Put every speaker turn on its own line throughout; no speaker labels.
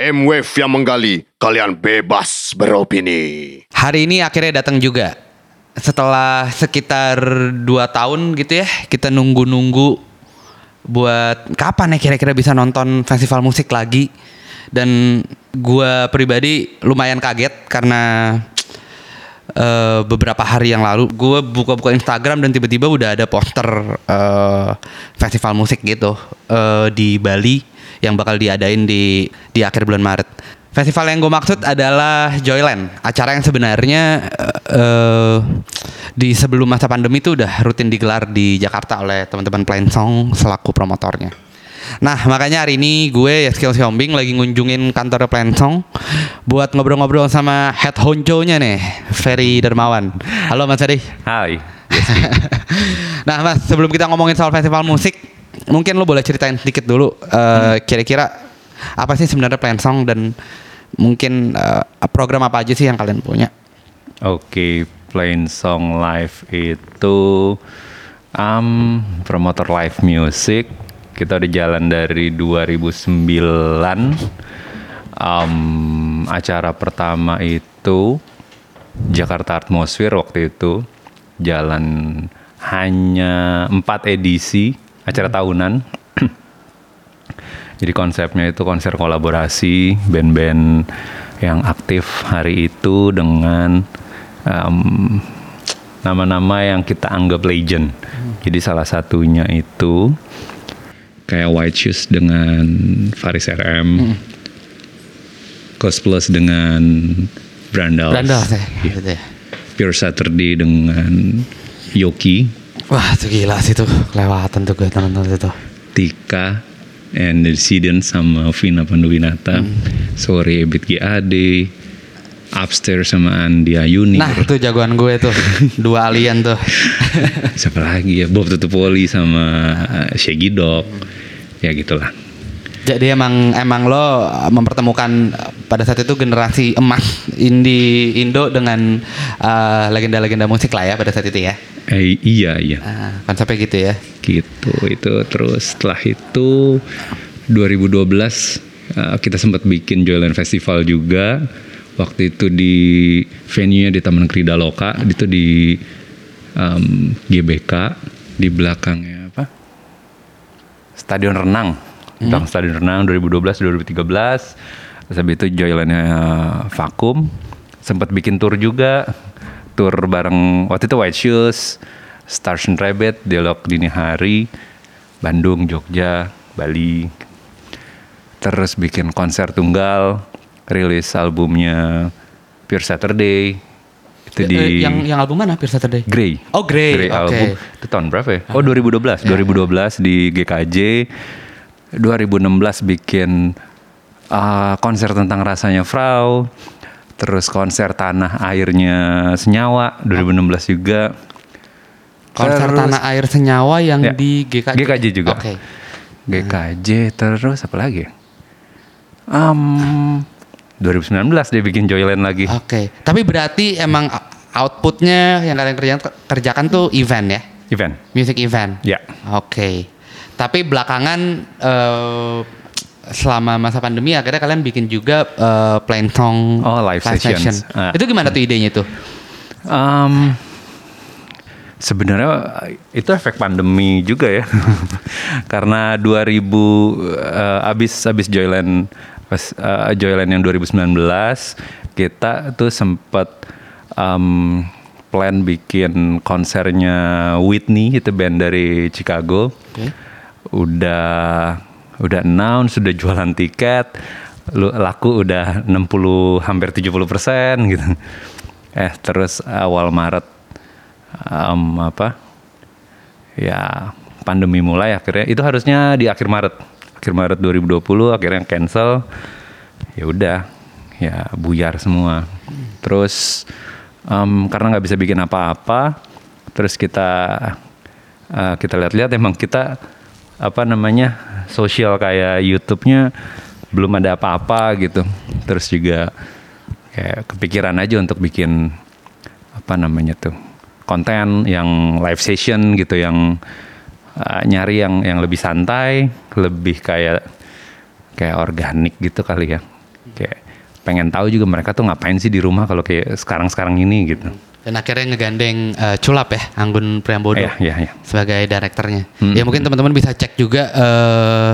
M-Wave yang menggali, kalian bebas beropini.
Hari ini akhirnya datang juga. Setelah sekitar 2 tahun gitu ya, kita nunggu-nunggu buat kapan ya kira-kira bisa nonton festival musik lagi. Dan gua pribadi lumayan kaget karena eh, beberapa hari yang lalu gue buka-buka Instagram dan tiba-tiba udah ada poster eh, festival musik gitu eh, di Bali yang bakal diadain di di akhir bulan Maret. Festival yang gue maksud adalah Joyland, acara yang sebenarnya eh, di sebelum masa pandemi itu udah rutin digelar di Jakarta oleh teman-teman Plain Song selaku promotornya. Nah makanya hari ini gue ya Skill Siombing lagi ngunjungin kantor Plain Song buat ngobrol-ngobrol sama head honcho-nya nih, Ferry Dermawan. Halo Mas Ferry.
Hai.
nah Mas sebelum kita ngomongin soal festival musik, mungkin lo boleh ceritain sedikit dulu eh, kira-kira apa sih sebenarnya Plain Song dan mungkin eh, program apa aja sih yang kalian punya?
Oke, Plain Song Live itu um, promotor live music. Kita udah jalan dari 2009. Um, acara pertama itu Jakarta Atmosphere waktu itu jalan hanya empat edisi acara tahunan. Jadi konsepnya itu konser kolaborasi band-band yang aktif hari itu dengan em, nama-nama yang kita anggap legend. Jadi salah satunya itu kayak White Shoes dengan Faris RM, Cost Plus dengan Brandals,
Brandal saya.
Iya.
Gitu ya.
Pure Saturday dengan Yoki,
Wah itu gila sih tuh kelewatan tuh gue nonton itu.
Tika, and the Dissident sama Vina Panduwinata, Sore Ebit GAD, Upstairs sama Andi Ayuni.
Nah itu jagoan gue tuh dua alien tuh.
Siapa lagi ya? Bob Tutupoli sama uh, Shaggy Dog. Ya gitulah.
Jadi emang emang lo mempertemukan pada saat itu generasi emas indie Indo dengan eh, legenda-legenda musik lah ya pada saat itu ya.
Eh, iya iya.
Ah, konsepnya gitu ya.
Gitu. Itu terus setelah itu 2012 uh, kita sempat bikin Joyland Festival juga. Waktu itu di venue-nya di Taman Krida Loka, itu di um, GBK di belakangnya apa? Stadion Renang. Belakang Stadion Renang 2012 2013. Terus habis itu Joylandnya vakum. Sempat bikin tour juga. Tour bareng waktu itu White Shoes, Stars and Rabbit, Dialog Dini Hari, Bandung, Jogja, Bali. Terus bikin konser tunggal, rilis albumnya Pure Saturday. Itu di
Eh, yang yang album mana Pure Saturday?
Grey.
Oh, Grey, oke.
album. Itu tahun berapa ya? Oh 2012. 2012 di GKJ. 2016 bikin uh, konser tentang rasanya Frau. Terus konser tanah airnya Senyawa 2016 juga.
Konser
Terus-
Tanah Air Senyawa yang
Ya,
di GKJ.
GKJ juga.
Oke.
GKJ terus apa lagi? Um, 2019 dia bikin Joyland lagi.
Oke. Tapi berarti emang outputnya yang kalian kerjakan, kerjakan tuh event ya,
Event.
music event.
Ya.
Oke. Tapi belakangan eh, selama masa pandemi akhirnya kalian bikin juga eh, plain song
Oh, live sessions. Ah.
Itu gimana tuh idenya tuh?
Um, sebenarnya itu efek pandemi juga ya. Karena 2000 eh, abis abis Joyland pas eh, Joyland yang 2019 kita tuh sempat um, plan bikin konsernya Whitney itu band dari Chicago.
Oke.
Udah udah announce, sudah jualan tiket, laku udah 60 hampir 70 persen gitu. Eh terus awal Maret em, apa ya pandemi mulai akhirnya. Itu harusnya di akhir Maret. Akhir Maret 2020 akhirnya cancel. Ya udah ya buyar semua. Terus em, karena nggak bisa bikin apa-apa terus kita eh, kita lihat-lihat emang kita apa namanya sosial kayak YouTube-nya belum ada apa-apa gitu terus juga kayak kepikiran aja untuk bikin apa namanya tuh konten yang live session gitu yang uh, nyari yang yang lebih santai lebih kayak kayak organik gitu kali ya kayak pengen tahu juga mereka tuh ngapain sih di rumah kalau kayak sekarang-sekarang ini gitu.
Dan akhirnya ngegandeng eh, Culap ya, Anggun Priambodo
Iya, iya, iya.
sebagai direkturnya.
Hmm.
Ya mungkin teman-teman bisa cek juga eh,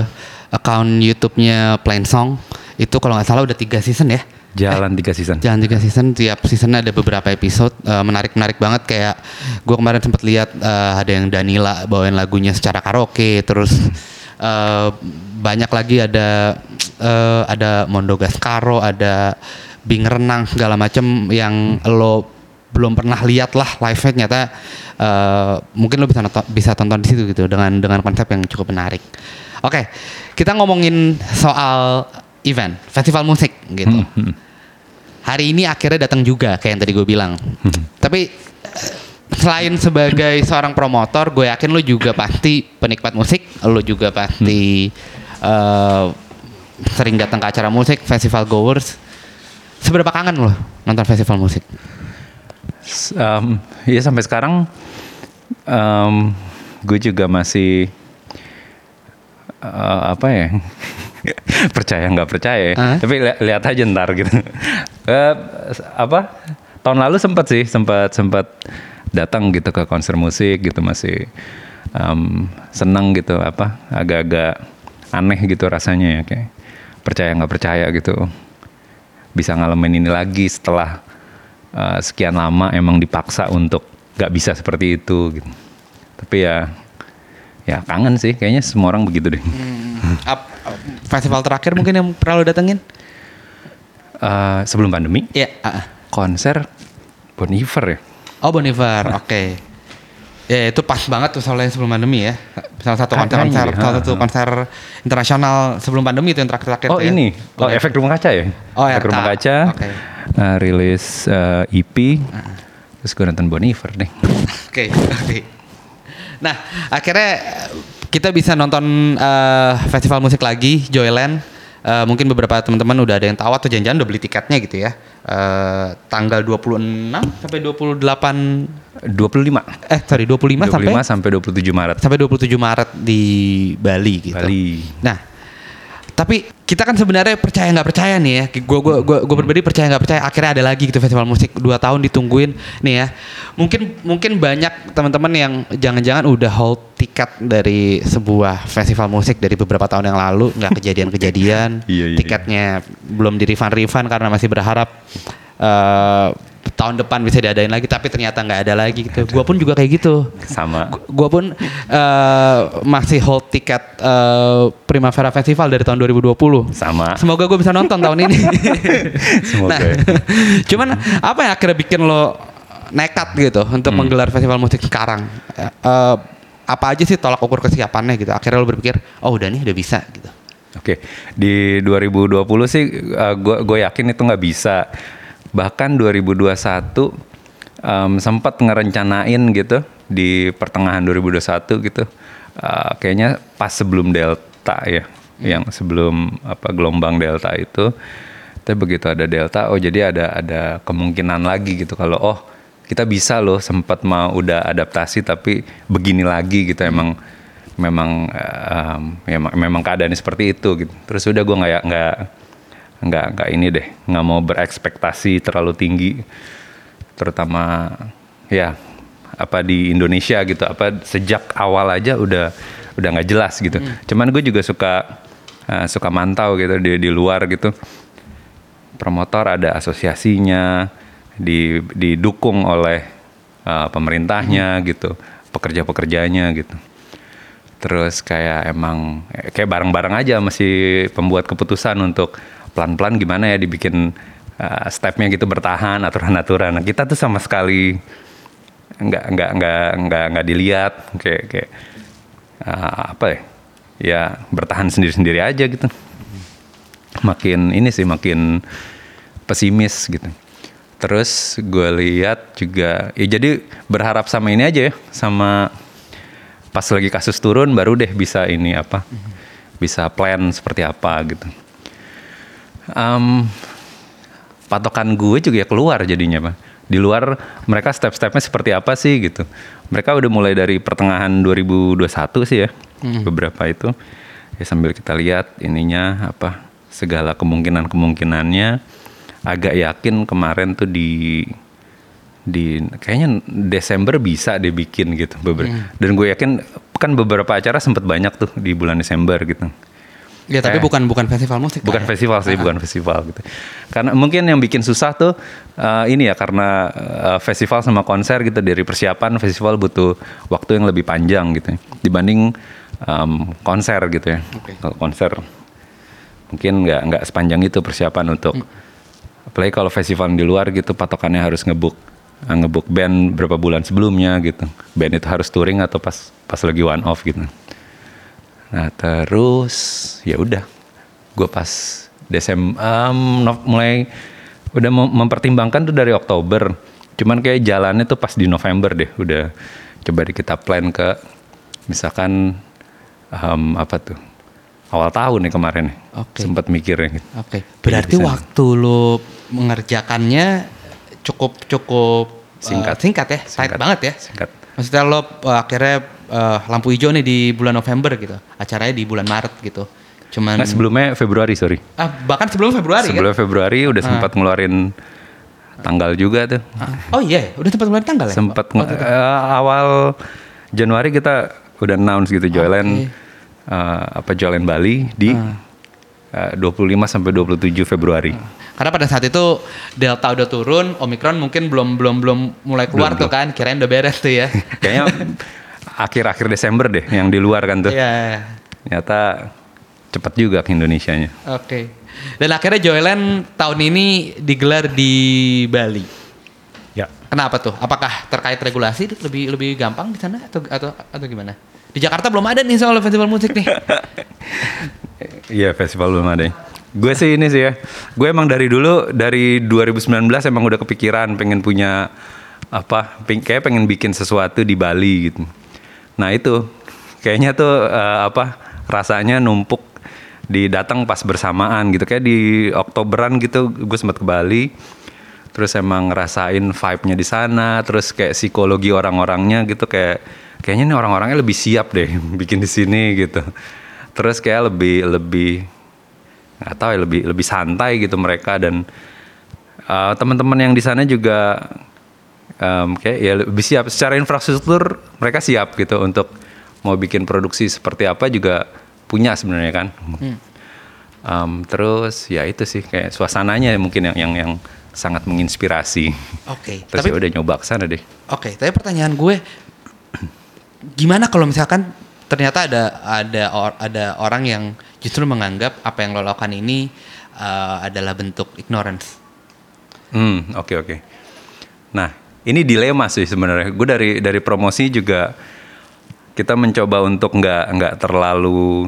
account YouTube-nya Plain Song. Itu kalau nggak salah udah tiga season ya.
Jalan tiga season.
Jalan tiga season, tiap season ada beberapa episode eh, menarik-menarik banget kayak gue kemarin sempat lihat eh, ada yang Danila bawain lagunya secara karaoke, terus eh, banyak lagi ada eh, ada Mondo Gascaro, ada Bing Renang segala macem yang lo belum pernah lihat lah live-nya ternyata eh, mungkin lo bisa nonton, bisa tonton di situ gitu dengan dengan konsep yang cukup menarik. Oke, kita ngomongin soal event festival musik gitu
Hmm,
hari ini akhirnya datang juga kayak yang tadi gue bilang. Tapi eh, selain sebagai seorang promotor, gue yakin lo juga pasti penikmat musik, lo juga pasti eh, sering datang ke acara musik, festival goers. Seberapa kangen lo nonton festival musik?
Um, ya sampai sekarang um, gue juga masih uh, apa ya? Percaya nggak percaya ya.
Hah?
tapi li- lihat aja ntar gitu. S- apa? Tahun lalu sempat sih sempat sempat datang gitu ke konser musik gitu masih um, seneng gitu apa? Agak-agak aneh gitu rasanya ya kayak percaya nggak percaya gitu. Bisa ngalamin ini lagi setelah uh, sekian lama emang dipaksa untuk nggak bisa seperti itu gitu. Tapi ya ya kangen sih kayaknya semua orang begitu deh.
Ap- festival terakhir mungkin yang pernah lo datengin?
Uh, sebelum pandemi
Iya. ah, ah.
konser Bon Iver ya.
Oh Boniver, oke. Ya itu pas banget tuh soalnya sebelum pandemi ya. Salah satu konser, konser salah
ha,
satu
ha.
konser internasional sebelum pandemi itu yang terakhir-terakhir.
Oh
ya.
ini, oh efek rumah kaca ya.
Oh,
efek
RK.
rumah kaca.
Oke.
Uh, rilis uh, EP. Terus gue nonton Bon Iver deh.
Oke, oke. Nah, akhirnya kita bisa nonton eh, festival musik lagi, Joyland. Eh, mungkin beberapa teman-teman udah ada yang tahu atau jangan-jangan udah beli tiketnya gitu ya. Eh, tanggal 26 sampai 28
25.
eh sorry 25,
25
sampai
sampai 27 Maret.
sampai 27 Maret di Bali gitu.
Bali.
Nah, tapi kita kan sebenarnya percaya nggak percaya nih ya. Gue gue gue gue pribadi percaya nggak percaya. Akhirnya ada lagi gitu festival musik dua tahun ditungguin nih ya. Mungkin mungkin banyak teman-teman yang jangan-jangan udah hold tiket dari sebuah festival musik dari beberapa tahun yang lalu nggak kejadian-kejadian.
Iya, iya,
Tiketnya belum di refund refund karena masih berharap eh, tahun depan bisa diadain lagi. Tapi ternyata nggak ada lagi gitu. Gue pun juga kayak gitu
Sama.
gue pun eh, masih hold tiket eh, Primavera Festival dari tahun 2020.
Sama.
Semoga gue bisa nonton tahun ini.
Semoga.
Nah, cuman apa yang akhirnya bikin lo nekat gitu untuk
Hmm.
menggelar festival musik sekarang? Eh, apa aja sih tolak ukur kesiapannya gitu? Akhirnya lo berpikir, oh udah nih udah bisa gitu.
Oke, di 2020 sih gue gue yakin itu nggak bisa. Bahkan 2021 em, sempat ngerencanain gitu di pertengahan 2021 gitu. Eh, kayaknya pas sebelum Delta ya, yang sebelum apa gelombang Delta itu. Tapi begitu ada Delta, oh jadi ada ada kemungkinan lagi gitu kalau oh kita bisa loh sempat mau udah adaptasi tapi begini lagi gitu emang memang em, memang memang keadaannya seperti itu gitu. Terus udah gue nggak nggak nggak nggak ini deh. Nggak mau berekspektasi terlalu tinggi. Terutama ya apa di Indonesia gitu. Apa sejak awal aja udah udah nggak jelas gitu. Cuman gue juga suka eh, suka mantau gitu di di luar gitu. Promotor ada asosiasinya di didukung oleh uh, pemerintahnya gitu. Pekerja-pekerjanya gitu. Terus kayak emang eh, kayak bareng-bareng aja masih pembuat keputusan untuk pelan-pelan gimana ya dibikin uh, stepnya gitu bertahan aturan-aturan nah, kita tuh sama sekali nggak nggak nggak nggak nggak dilihat kayak kayak uh, apa ya ya bertahan sendiri-sendiri aja gitu makin ini sih makin pesimis gitu. Terus gue lihat juga ya jadi berharap sama ini aja ya sama pas lagi kasus turun baru deh bisa ini apa bisa plan seperti apa gitu. Em, patokan gue juga ya keluar jadinya pak. Di luar mereka step-stepnya seperti apa sih gitu. Mereka udah mulai dari pertengahan 2021 sih ya beberapa itu. Ya sambil kita lihat ininya apa segala kemungkinan kemungkinannya agak yakin kemarin tuh di di kayaknya Desember bisa deh bikin gitu beber dan gue yakin kan beberapa acara sempat banyak tuh di bulan Desember gitu
Ya tapi
Eh.
bukan bukan festival musik.
Bukan
ya?
festival sih
Ah.
bukan festival gitu karena mungkin yang bikin susah tuh eh, ini ya karena eh, festival sama konser gitu dari persiapan festival butuh waktu yang lebih panjang gitu ya, dibanding em, konser gitu ya kalau konser mungkin nggak nggak sepanjang itu persiapan untuk apalagi kalau festival di luar gitu patokannya harus ngebuk eh, ngebuk band berapa bulan sebelumnya gitu band itu harus touring atau pas pas lagi one off gitu Nah terus ya udah, gue pas Desember mulai udah mem- mempertimbangkan tuh dari Oktober. Cuman kayak jalannya tuh pas di November deh, udah coba kita plan ke misalkan em, apa tuh awal tahun nih kemarin nih.
Oke.
Sempat mikirnya. Gitu.
Oke. Berarti
bisa.
waktu lu mengerjakannya cukup cukup
Singkat.
singkat ya, tight
Singkat.
banget ya.
Singkat.
Maksudnya lo eh, akhirnya eh, lampu hijau nih di bulan November gitu, acaranya di bulan Maret gitu. Cuman
Nah sebelumnya Februari sorry.
ah, bahkan sebelum Februari
Sebelum
kan?
Februari udah sempat ngeluarin tanggal juga tuh.
Ah, Oh iya, udah sempat ngeluarin tanggal ya?
sempat
Oh,
eh, awal Januari kita udah announce gitu Joyland eh, apa Joyland Bali di eh, 25 sampai 27 Februari.
Karena pada saat itu Delta udah turun, Omicron mungkin belum belum belum mulai keluar tuh kan, kirain udah beres tuh ya.
Kayaknya akhir-akhir Desember deh yang di luar kan tuh.
Iya.
Ternyata cepat juga ke Indonesianya.
Oke. Dan akhirnya Joyland tahun ini digelar di Bali.
Ya.
Kenapa tuh? Apakah terkait regulasi lebih lebih gampang di sana atau atau atau gimana? Di Jakarta belum ada nih soal festival musik nih.
Iya festival belum ada. Gue sih ini sih ya. Gue emang dari dulu dari 2019 emang udah kepikiran pengen punya apa? peng- Kayak pengen bikin sesuatu di Bali gitu. Nah itu kayaknya tuh eh, apa? Rasanya numpuk di datang pas bersamaan gitu kayak di Oktoberan gitu gue sempat ke Bali terus emang ngerasain vibe-nya di sana terus kayak psikologi orang-orangnya gitu kayak kayaknya nih orang-orangnya lebih siap deh bikin di sini gitu terus kayak lebih lebih nggak tahu ya lebih lebih santai gitu mereka dan uh, teman-teman yang di sana juga um, kayak ya lebih siap. Secara infrastruktur mereka siap gitu untuk mau bikin produksi seperti apa juga punya sebenarnya kan. Um, terus ya itu sih kayak suasananya mungkin yang yang yang sangat menginspirasi.
Oke.
terus
Tapi
ya udah nyoba ke sana deh.
Oke, tapi pertanyaan gue gimana kalau misalkan ternyata ada ada or- ada orang yang justru menganggap apa yang lo lakukan ini uh, adalah bentuk ignorance.
Hmm, oke oke. Nah, ini dilema sih sebenarnya. Gue dari dari promosi juga kita mencoba untuk nggak nggak terlalu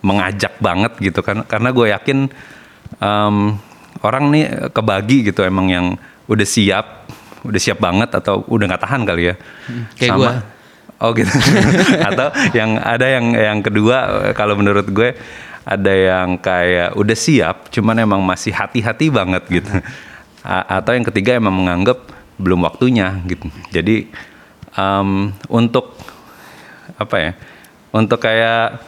mengajak banget gitu kan, karena gue yakin em, orang nih kebagi gitu emang yang udah siap, udah siap banget atau udah nggak tahan kali ya.
kayak gua.
Oh gitu. Atau yang ada yang yang kedua kalau menurut gue ada yang kayak udah siap cuman emang masih hati-hati banget gitu. A- atau yang ketiga emang menganggap belum waktunya gitu. Jadi em, untuk apa ya? Untuk kayak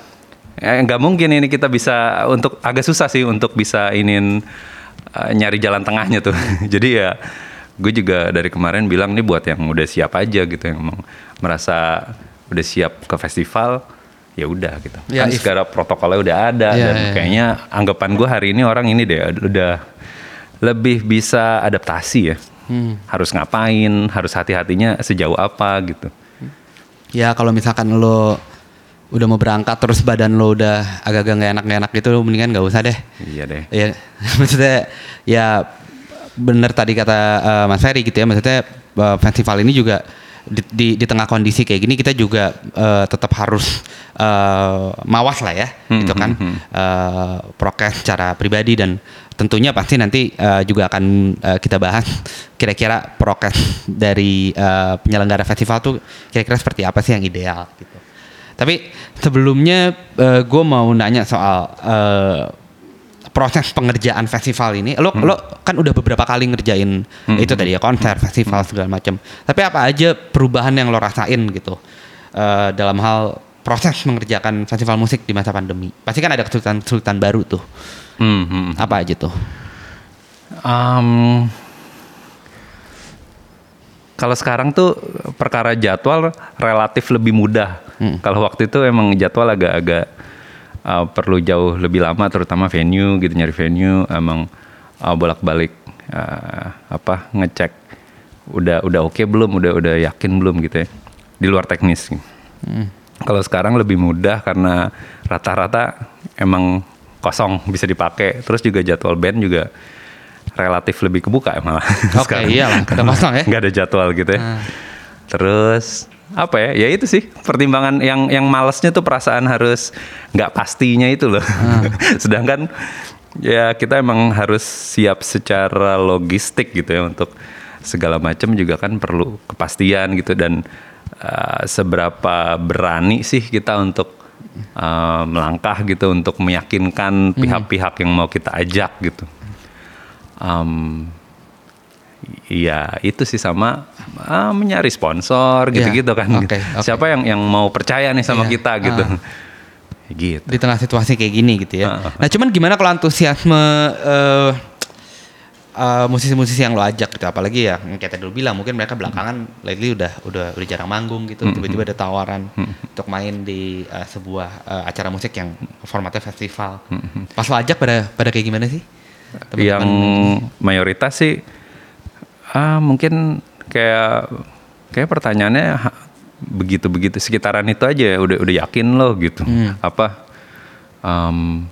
eh, nggak mungkin ini kita bisa untuk agak susah sih untuk bisa inin eh, nyari jalan tengahnya tuh. Jadi ya gue juga dari kemarin bilang nih buat yang udah siap aja gitu yang emang merasa udah siap ke festival ya udah gitu.
Ya,
kan
if-
segala protokolnya udah ada
Ya,
dan
ya, ya.
kayaknya anggapan gue hari ini orang ini deh udah lebih bisa adaptasi ya.
Hmm.
Harus ngapain, harus hati-hatinya sejauh apa gitu.
Ya kalau misalkan lo udah mau berangkat terus badan lo udah agak-agak nggak enak nggak enak gitu mendingan nggak usah deh.
Iya deh.
Ya maksudnya ya bener tadi kata eh, Mas Ferry gitu ya maksudnya eh, festival ini juga di, di, di tengah kondisi kayak gini kita juga eh, tetap harus eh, mawas lah ya
Hmm,
gitu kan
hmm, hmm.
Eh, prokes secara pribadi dan tentunya pasti nanti eh, juga akan eh, kita bahas kira-kira prokes dari eh, penyelenggara festival tuh kira-kira seperti apa sih yang ideal gitu. Tapi sebelumnya gue mau nanya soal eh, proses pengerjaan festival ini. Lo lo kan udah beberapa kali ngerjain itu tadi ya konser, festival segala macam. Tapi apa aja perubahan yang lo rasain gitu eh, dalam hal proses mengerjakan festival musik di masa pandemi? Pasti kan ada kesulitan-kesulitan baru tuh.
Hmm, hmm.
Apa aja tuh?
Um, kalau sekarang tuh perkara jadwal relatif lebih mudah. Kalau waktu itu emang jadwal agak-agak uh, perlu jauh lebih lama, terutama venue gitu nyari venue, emang uh, bolak-balik uh, apa ngecek udah udah oke belum, udah udah yakin belum gitu ya di luar teknis. Kalau sekarang lebih mudah karena rata-rata emang kosong bisa dipakai, terus juga jadwal band juga relatif lebih kebuka ya malah.
Oke, iyalah, kita kosong ya.
Nggak ada jadwal gitu ya.
Ah.
Terus apa ya? Ya itu sih pertimbangan yang yang malesnya tuh perasaan harus nggak pastinya itu loh.
Ah.
Sedangkan ya kita emang harus siap secara logistik gitu ya untuk segala macam juga kan perlu kepastian gitu dan uh, seberapa berani sih kita untuk uh, melangkah gitu untuk meyakinkan pihak-pihak yang mau kita ajak gitu. Um, Iya itu sih sama ah, mencari sponsor
Iya,
gitu-gitu kan.
oke, oke.
Siapa yang yang mau percaya nih sama
Iya,
kita gitu.
ah.
gitu.
Di tengah situasi kayak gini gitu ya.
Ah, ah.
Nah, cuman gimana kalau antusiasme eh, eh, musisi-musisi yang lo ajak gitu, apalagi ya yang kayak tadi lo bilang mungkin mereka belakangan lately udah udah udah jarang manggung gitu, tiba-tiba ada tawaran untuk main di eh, sebuah eh, acara musik yang formatnya festival. Pas lo ajak pada pada kayak gimana sih?
yang
Teman-teman
mayoritas sih ah mungkin kayak kayak pertanyaannya begitu-begitu sekitaran itu aja udah udah yakin loh gitu.
Hmm.
apa em,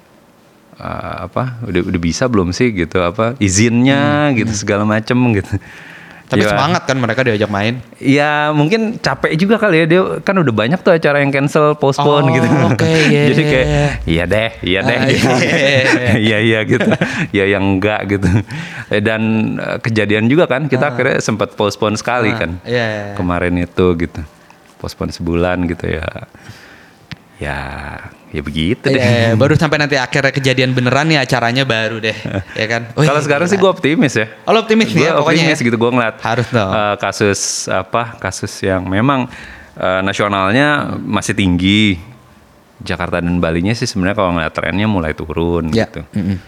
ah, apa udah udah bisa belum sih gitu apa izinnya gitu segala macem gitu.
Hmm, Tapi
Ya,
semangat kan mereka diajak main.
Ya mungkin capek juga kali ya dia kan udah banyak tuh acara yang cancel postpone
Oh,
gitu.
oke, iya,
Jadi
iya,
kayak
iya.
iya deh, iya deh.
Ah,
gitu.
iya, iya, iya.
Iya iya gitu. ya yang enggak gitu. Eh, Dan eh, kejadian juga kan kita akhirnya sempat postpone sekali
Ah,
kan.
iya, iya, iya.
Kemarin itu gitu. Postpone sebulan gitu ya. Ya ya begitu deh.
Iya, baru sampai nanti akhirnya kejadian beneran nih acaranya baru deh, ya kan?
Kalau sekarang sih gue optimis ya.
Oh, optimis nih
Gue
ya pokoknya
optimis
ya?
gitu gue ngeliat
Harus dong.
eh, kasus apa kasus yang memang eh, nasionalnya masih tinggi. Jakarta dan Balinya sih sebenarnya kalau ngeliat trennya mulai turun
Ya,
gitu.
mm-mm.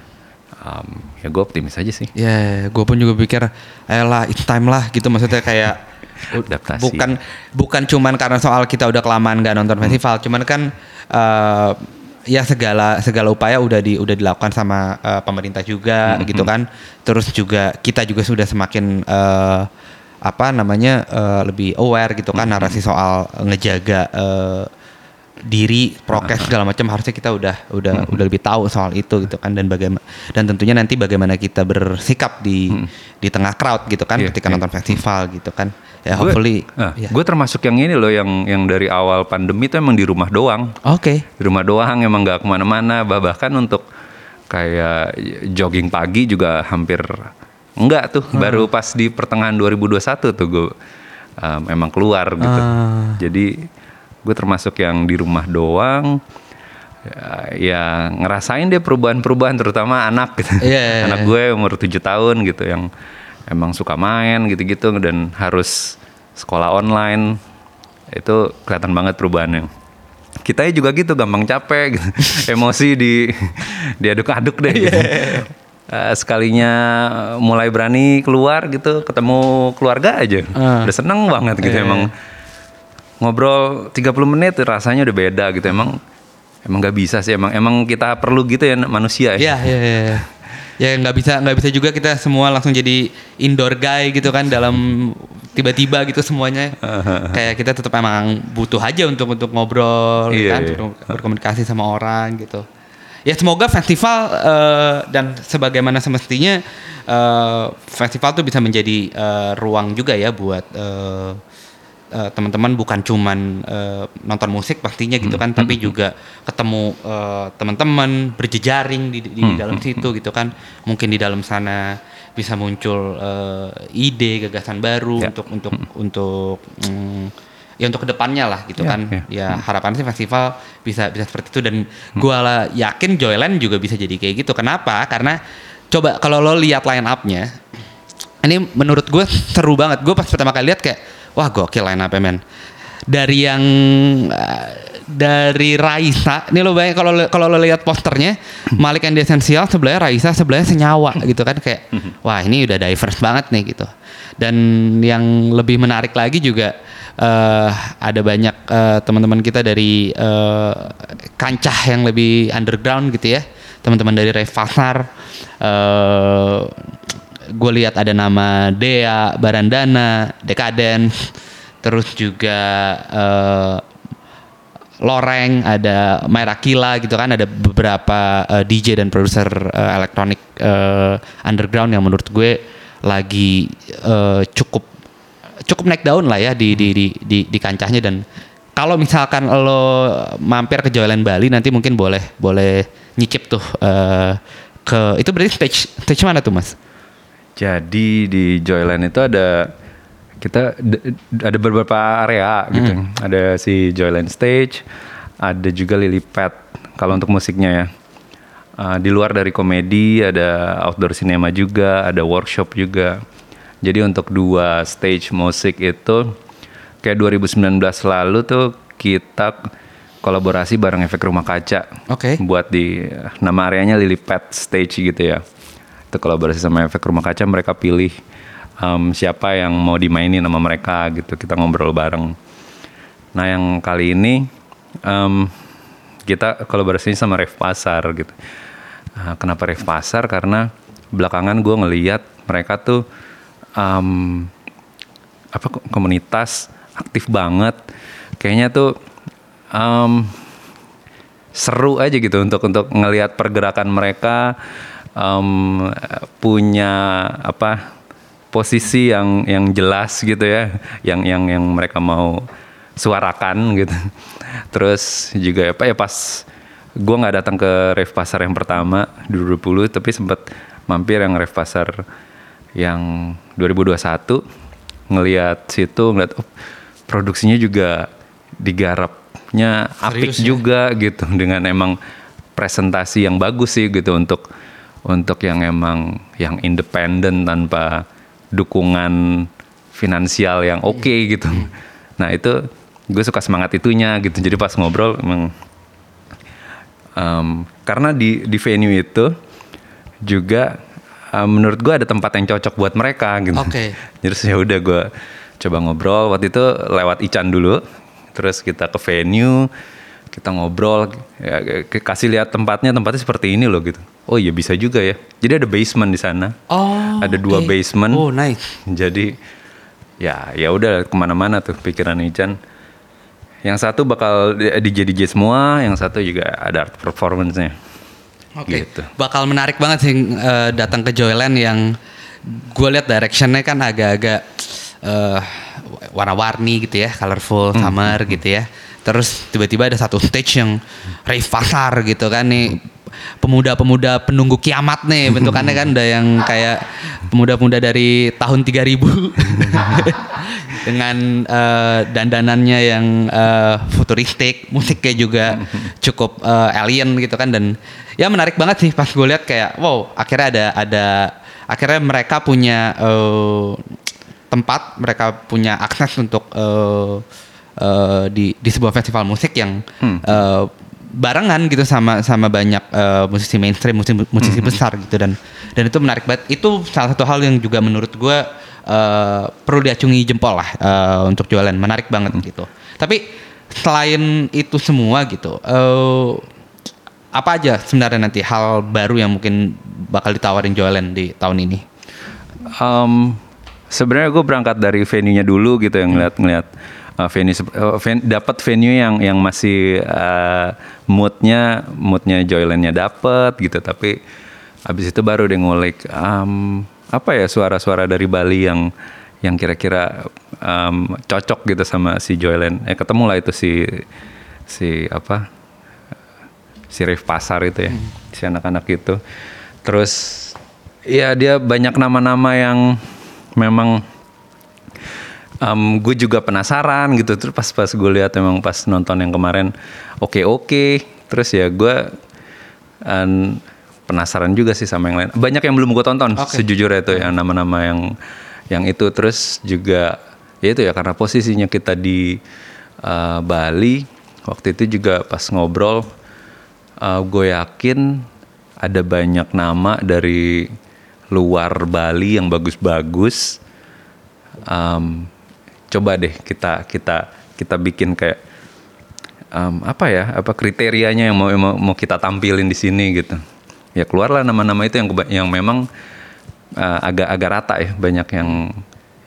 Um, ya gue optimis aja sih.
Ya, gue pun juga pikir, ayolah, it's time lah gitu. Maksudnya kayak
Adaptasi.
bukan bukan cuman karena soal kita udah kelamaan nggak nonton festival, cuman kan eh, ya segala segala upaya udah di udah dilakukan sama eh, pemerintah juga gitu kan. Terus juga kita juga sudah semakin eh, apa namanya eh, lebih aware gitu kan narasi soal ngejaga eh, diri prokes segala macam. Harusnya kita udah udah udah lebih tahu soal itu gitu kan. Dan bagaimana dan tentunya nanti bagaimana kita bersikap di di tengah crowd gitu kan
Iya,
ketika
iya.
nonton festival gitu kan ya
Gue-
hopefully
ah,
ya.
gue termasuk yang ini loh yang yang dari awal pandemi itu emang di rumah doang.
oke
di rumah doang emang nggak ke mana-mana bah- bahkan untuk kayak jogging pagi juga hampir enggak tuh baru pas di pertengahan 2021 tuh gue um, emang keluar gitu
Ah.
jadi gue termasuk yang di rumah doang ya, ya ngerasain deh perubahan-perubahan terutama anak gitu
Iya, iya,
anak
iya.
gue umur 7 tahun gitu yang emang suka main gitu-gitu dan harus sekolah online. Itu kelihatan banget perubahannya. Kita juga gitu gampang capek gitu. emosi di diaduk-aduk deh. Gitu. Eh, sekalinya mulai berani keluar gitu ketemu keluarga aja.
Ah.
udah seneng banget gitu
Iya,
emang. Ngobrol 30 menit rasanya udah beda gitu. Emang emang nggak bisa sih. Emang emang kita perlu gitu ya manusia
ya. Ya ya ya. Ya nggak bisa nggak bisa juga kita semua langsung jadi indoor guy gitu kan dalam tiba-tiba gitu semuanya. Kayak kita tetap emang butuh aja untuk untuk ngobrol
Iya,
kan?
iya.
untuk berkomunikasi sama orang gitu. Ya semoga festival eh, dan sebagaimana semestinya eh, festival tuh bisa menjadi eh, ruang juga ya buat eh, eh, teman-teman bukan cuman eh, nonton musik pastinya gitu kan tapi juga ketemu eh, teman-teman berjejaring di, di- di dalam situ gitu kan. Mungkin di dalam sana bisa muncul eh, ide gagasan baru
Ya.
untuk untuk untuk mm, ya untuk ke depannya lah gitu
Ya,
kan.
ya.
ya harapan sih festival bisa bisa seperti itu. Dan gua lah yakin Joyland juga bisa jadi kayak gitu. Kenapa? Karena coba kalau lo lihat line up-nya ini menurut gue seru banget. Gue pas pertama kali lihat kayak wah gokil line up men dari yang uh, dari Raisa. Ini lo bayang kalau lo- kalau lo lihat posternya Malik and Essential sebelahnya Raisa sebelahnya senyawa gitu kan kayak wah ini udah diverse banget nih gitu. Dan yang lebih menarik lagi juga eh, ada banyak eh, teman-teman kita dari eh, kancah yang lebih underground gitu ya. Teman-teman dari Rave Pasar eh gue lihat ada nama Dea, Barandana, Decadence, terus juga eh, Loreng, ada Myra Kila gitu kan, ada beberapa eh, DJ dan produser eh, elektronik eh, underground yang menurut gue lagi eh, cukup cukup naik daun lah ya di di di di, di kancahnya dan kalau misalkan lo mampir ke Joyland Bali nanti mungkin boleh boleh nyicip tuh eh, ke itu berarti stage stage mana tuh mas?
Jadi di Joyland itu ada kita ada beberapa area gitu. Ada si Joyland Stage, ada juga Lily Pad kalau untuk musiknya ya. Uh, di luar dari komedi ada outdoor cinema juga, ada workshop juga. Jadi untuk dua stage musik itu kayak 2019 lalu tuh kita kolaborasi bareng Efek Rumah Kaca.
Oke.
Buat di nama areanya Lily Pad Stage gitu ya. Itu kolaborasi sama Efek Rumah Kaca mereka pilih em, siapa yang mau dimainin sama mereka gitu. Kita ngobrol bareng. Nah yang kali ini em, kita kolaborasinya sama Ref Pasar gitu. Nah, kenapa Ref Pasar? Karena belakangan gue ngeliat mereka tuh em, apa ko- komunitas aktif banget. Kayaknya tuh em, seru aja gitu untuk untuk ngelihat pergerakan mereka em, punya apa posisi yang yang jelas gitu ya yang yang yang mereka mau suarakan gitu terus juga apa ya pas gua nggak datang ke ref pasar yang pertama 2020 tapi sempat mampir yang ref pasar yang 2021 ngelihat situ ngeliat oh, produksinya juga digarapnya apik
Serius ya?
juga gitu dengan emang presentasi yang bagus sih gitu untuk untuk yang emang yang independen tanpa dukungan finansial yang oke gitu. Nah itu gue suka semangat itunya gitu. Jadi pas ngobrol emang em, karena di di venue itu juga em, menurut gue ada tempat yang cocok buat mereka gitu.
Oke.
Jadi ya udah gue coba ngobrol waktu itu lewat Ican dulu, terus kita ke venue, kita ngobrol, ya, kasih lihat tempatnya, tempatnya seperti ini loh gitu. Oh iya bisa juga ya. Jadi ada basement di sana.
Oh,
Ada dua
oke.
basement.
Oh, nice.
Jadi ya ya udah ke mana-mana tuh pikiran Ican. Yang satu bakal DJ DJ semua, yang satu juga ada art performance-nya.
Oke.
Gitu.
Bakal menarik banget sih eh, datang ke Joyland yang gue lihat directionnya kan agak-agak eh, warna-warni gitu ya, colorful summer gitu ya. Terus tiba-tiba ada satu stage yang rave pasar gitu kan nih pemuda-pemuda penunggu kiamat nih bentukannya kan udah yang kayak pemuda-pemuda dari tahun 3000 dengan eh, dandanannya yang eh, futuristik musiknya juga cukup eh, alien gitu kan dan ya menarik banget sih pas gue lihat kayak wow akhirnya ada ada akhirnya mereka punya eh, tempat mereka punya akses untuk eh, eh, di di sebuah festival musik yang eh, barengan gitu sama sama banyak eh, musisi mainstream musisi musisi besar gitu. Dan dan itu menarik banget. Itu salah satu hal yang juga menurut gue eh, perlu diacungi jempol lah eh, untuk jualan. Menarik banget gitu. Tapi selain itu semua gitu eh, apa aja sebenarnya nanti hal baru yang mungkin bakal ditawarin jualan di tahun ini?
Um, sebenarnya gue berangkat dari venue-nya dulu gitu yang ngeliat ngeliat uh, venue uh, ven- dapat venue yang yang masih uh, moodnya moodnya Joylandnya dapat gitu. Tapi abis itu baru deh ngulik um, apa ya suara-suara dari Bali yang yang kira-kira um, cocok gitu sama si Joyland. Eh ketemu lah itu si si apa si Rif Pasar itu ya, si anak-anak itu. Terus ya dia banyak nama-nama yang memang gue juga penasaran gitu. Terus pas pas gue lihat memang pas nonton yang kemarin oke oke. Terus ya gue an- penasaran juga sih sama yang lain. Banyak yang belum gue tonton
Oke.
sejujurnya itu yang nama-nama yang yang itu. Terus juga ya itu ya karena posisinya kita di uh, Bali waktu itu juga pas ngobrol gue yakin ada banyak nama dari luar Bali yang bagus-bagus Em, coba deh kita kita kita bikin kayak em, apa ya apa kriterianya yang mau mau, mau kita tampilin di sini gitu. Ya keluarlah nama-nama itu yang yang memang eh, agak agak rata ya. Banyak yang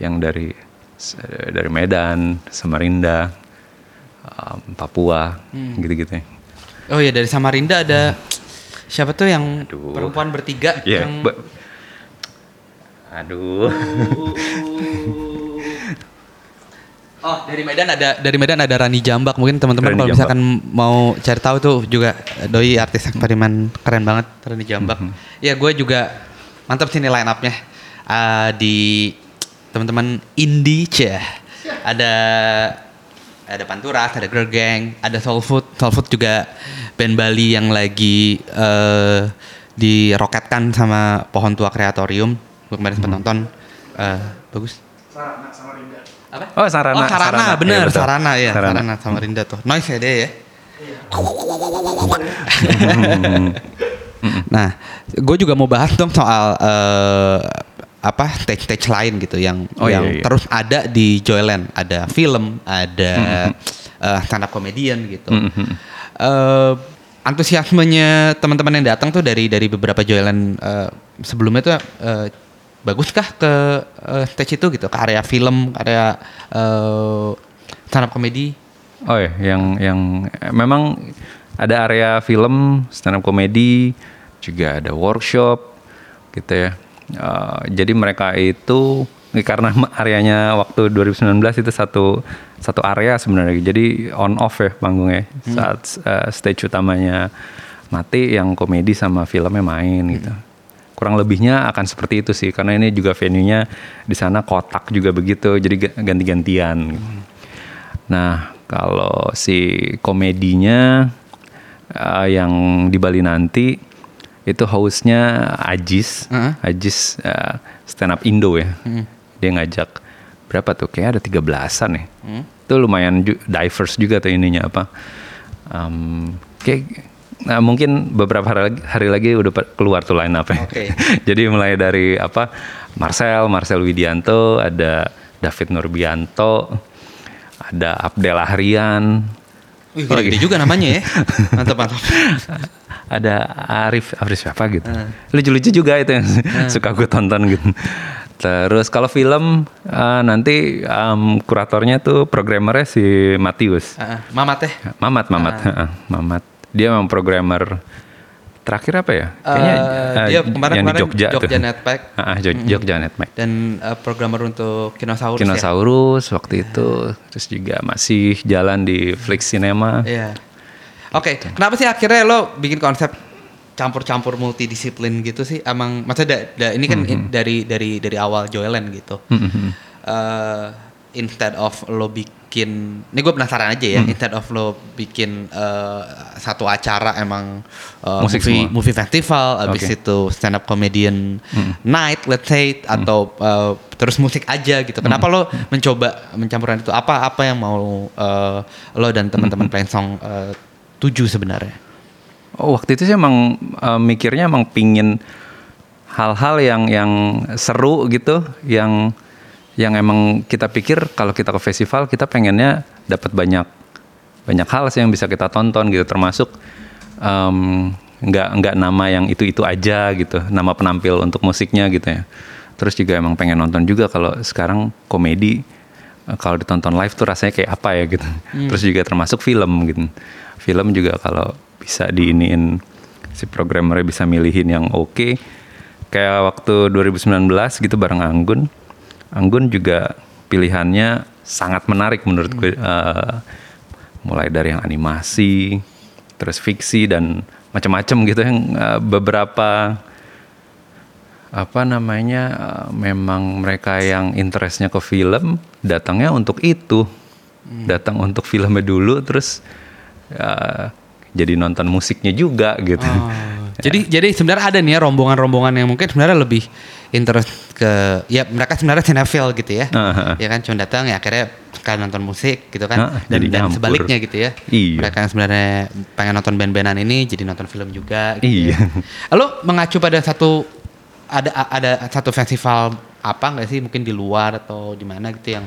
yang dari dari Medan Samarinda em, Papua gitu-gitu ya.
Oh ya dari Samarinda ada siapa tuh yang
Aduh.
perempuan bertiga
Iya,
yang
aduh
Oh dari Medan ada dari Medan ada Rani Jambak mungkin teman-teman kalau
Jambak.
misalkan mau cari tahu tuh juga doi artis eksperimen keren banget Rani Jambak.
Mhm.
Ya gue juga mantap sini line up-nya Ah, di teman-teman indie ceh ada ada Panturas, ada Girl Gang, ada Soul Food. Soul Food juga band Bali yang lagi eh diroketkan sama Pohon Tua Kreatorium. Gue kemarin
Mhm.
sempat nonton. Eh, bagus. Apa?
Oh, Sarana,
Oh, Sarana,
Sarana.
bener.
Iya, betul.
Sarana ya,
Sarana.
Sarana. sama Rinda tuh. Noise ya dia ya. nah, gue juga mau bahas dong soal eh, apa stage-stage lain gitu yang
Oh, iya,
yang
iya.
terus ada di Joyland. Ada film, ada eh, stand up comedian gitu.
Mhm.
Eh, antusiasmenya teman-teman yang datang tuh dari dari beberapa Joyland eh, sebelumnya tuh eh, baguskah ke eh, stage itu gitu ke area film ke area eh, stand up comedy
Oh ya, yang yang memang ada area film, stand up comedy, juga ada workshop, gitu ya. Eh, jadi mereka itu karena areanya waktu 2019 itu satu satu area sebenarnya. Jadi on off ya panggungnya. Saat eh, stage utamanya mati, yang komedi sama filmnya main gitu. Kurang lebihnya akan seperti itu sih, karena ini juga venue-nya di sana kotak juga begitu, jadi ga- ganti-gantian. Nah, kalau si komedinya eh, yang di Bali nanti itu hostnya Ajis,
Heeh.
Ajis eh, stand up Indo ya. Dia ngajak berapa tuh? Kayak ada 13-an ya. Itu lumayan ju- diverse juga tuh ininya apa. Em, kayak nah, mungkin beberapa hari lagi, hari lagi udah keluar tuh line up
Oke.
Jadi mulai dari apa? Marcel, Marcel Widianto, ada David Nurbianto, ada Abdel Ahrian,
Wih, gede, juga namanya ya. Mantap, mantap.
ada Arif, Arif siapa gitu. Lucu-lucu juga itu yang suka gue tonton gitu. Terus kalau film eh, nanti em, kuratornya tuh programmernya si Matius.
Ah, ah. Mamat teh.
Mamat, Mamat, heeh, Mamat. Dia memang programmer terakhir apa ya? Kayaknya
eh, dia kemarin-
yang di
kemarin
Jogja, tuh.
Jogja Netpack.
Heeh, Jog- Jogja Netpack.
Dan eh, programmer untuk Kinosaurus ya.
Kinosaurus waktu itu terus juga masih jalan di Flix Cinema.
Iya. Oke, kenapa sih akhirnya lo bikin konsep campur-campur multidisiplin gitu sih? Emang maksudnya da- da- ini kan in- dari dari dari awal Joyland gitu.
Mhm.
Eh, instead of lo bikin, ini gue penasaran aja ya. Instead of lo bikin eh, satu acara emang eh,
Musik
movie,
semua.
movie festival, habis
Oke.
itu stand up comedian night, let's say, atau eh, terus musik aja gitu. Kenapa lo mencoba mencampurkan itu? Apa apa yang mau eh, lo dan teman-teman Plain Song eh, tuju sebenarnya?
Oh waktu itu sih emang eh, mikirnya emang pingin hal-hal yang yang seru gitu, yang yang emang kita pikir kalau kita ke festival kita pengennya dapat banyak banyak hal sih yang bisa kita tonton gitu, termasuk em, nggak nggak nama yang itu itu aja gitu, nama penampil untuk musiknya gitu ya. Terus juga emang pengen nonton juga kalau sekarang komedi eh, kalau ditonton live tuh rasanya kayak apa ya gitu. Terus juga termasuk film gitu. Film juga kalau bisa diiniin si programmernya bisa milihin yang oke. Kayak waktu 2019 gitu bareng Anggun. Anggun juga pilihannya sangat menarik menurut gue. Eh, mulai dari yang animasi, terus fiksi dan macam-macam gitu. Yang eh, beberapa apa namanya eh, memang mereka yang interestnya ke film datangnya untuk itu. Datang untuk filmnya dulu terus eh, jadi nonton musiknya juga gitu
Jadi jadi sebenarnya ada nih ya rombongan-rombongan yang mungkin sebenarnya lebih interest ke ya mereka sebenarnya cinefil gitu ya.
Ah.
Ya kan cuma datang ya akhirnya sekalian nonton musik gitu kan.
Ah,
dan, dan
nyampur.
sebaliknya gitu ya.
Iya.
Mereka yang sebenarnya pengen nonton band-bandan ini jadi nonton film juga gitu.
Iya.
Ya. Lo mengacu pada satu ada ada satu festival apa nggak sih mungkin di luar atau di mana gitu yang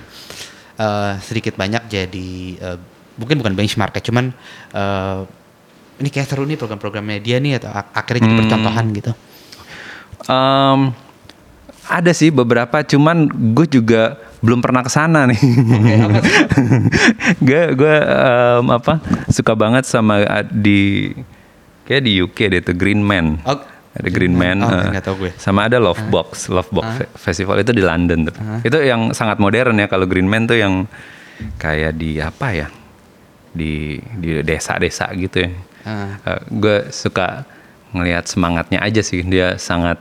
eh, sedikit banyak jadi eh, mungkin bukan benchmark ya cuman eh, ini kayak seru nih program-programnya dia nih atau ak- akhirnya jadi
Hmm.
percontohan gitu.
Em, ada sih beberapa, cuman gue juga belum pernah ke sana nih. gue gue em, apa suka banget sama uh, di kayak di UK deh tuh Green Man.
Oh,
ada Green Man.
Oh, tahu gue.
Sama ada Love Box, Love Box Fe- Festival itu di London tuh. Itu yang sangat modern ya kalau Green Man tuh yang kayak di apa ya? Di di desa-desa gitu ya.
Ah.
gue suka ngelihat semangatnya aja sih dia sangat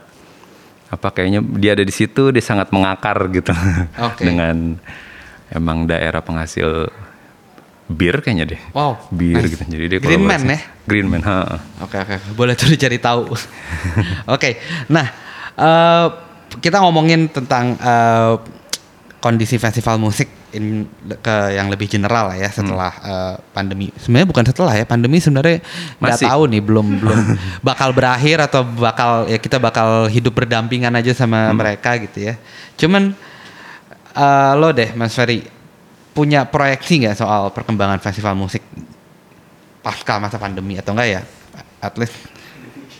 apa kayaknya dia ada di situ dia sangat mengakar gitu
Oke.
dengan emang daerah penghasil bir kayaknya deh
Wow,
bir
nice.
gitu jadi dia
Green Man ya?
Green Man.
Oke oke boleh tuh dicari tahu. Oke, nah eh, kita ngomongin tentang eh, kondisi festival musik in, ke yang lebih general lah ya setelah eh, pandemi. Sebenarnya bukan setelah ya pandemi sebenarnya nggak tahu nih belum belum bakal berakhir atau bakal ya kita bakal hidup berdampingan aja sama mereka gitu ya. Cuman eh, lo deh Mas Ferry punya proyeksi nggak soal perkembangan festival musik pasca masa pandemi atau enggak ya? At least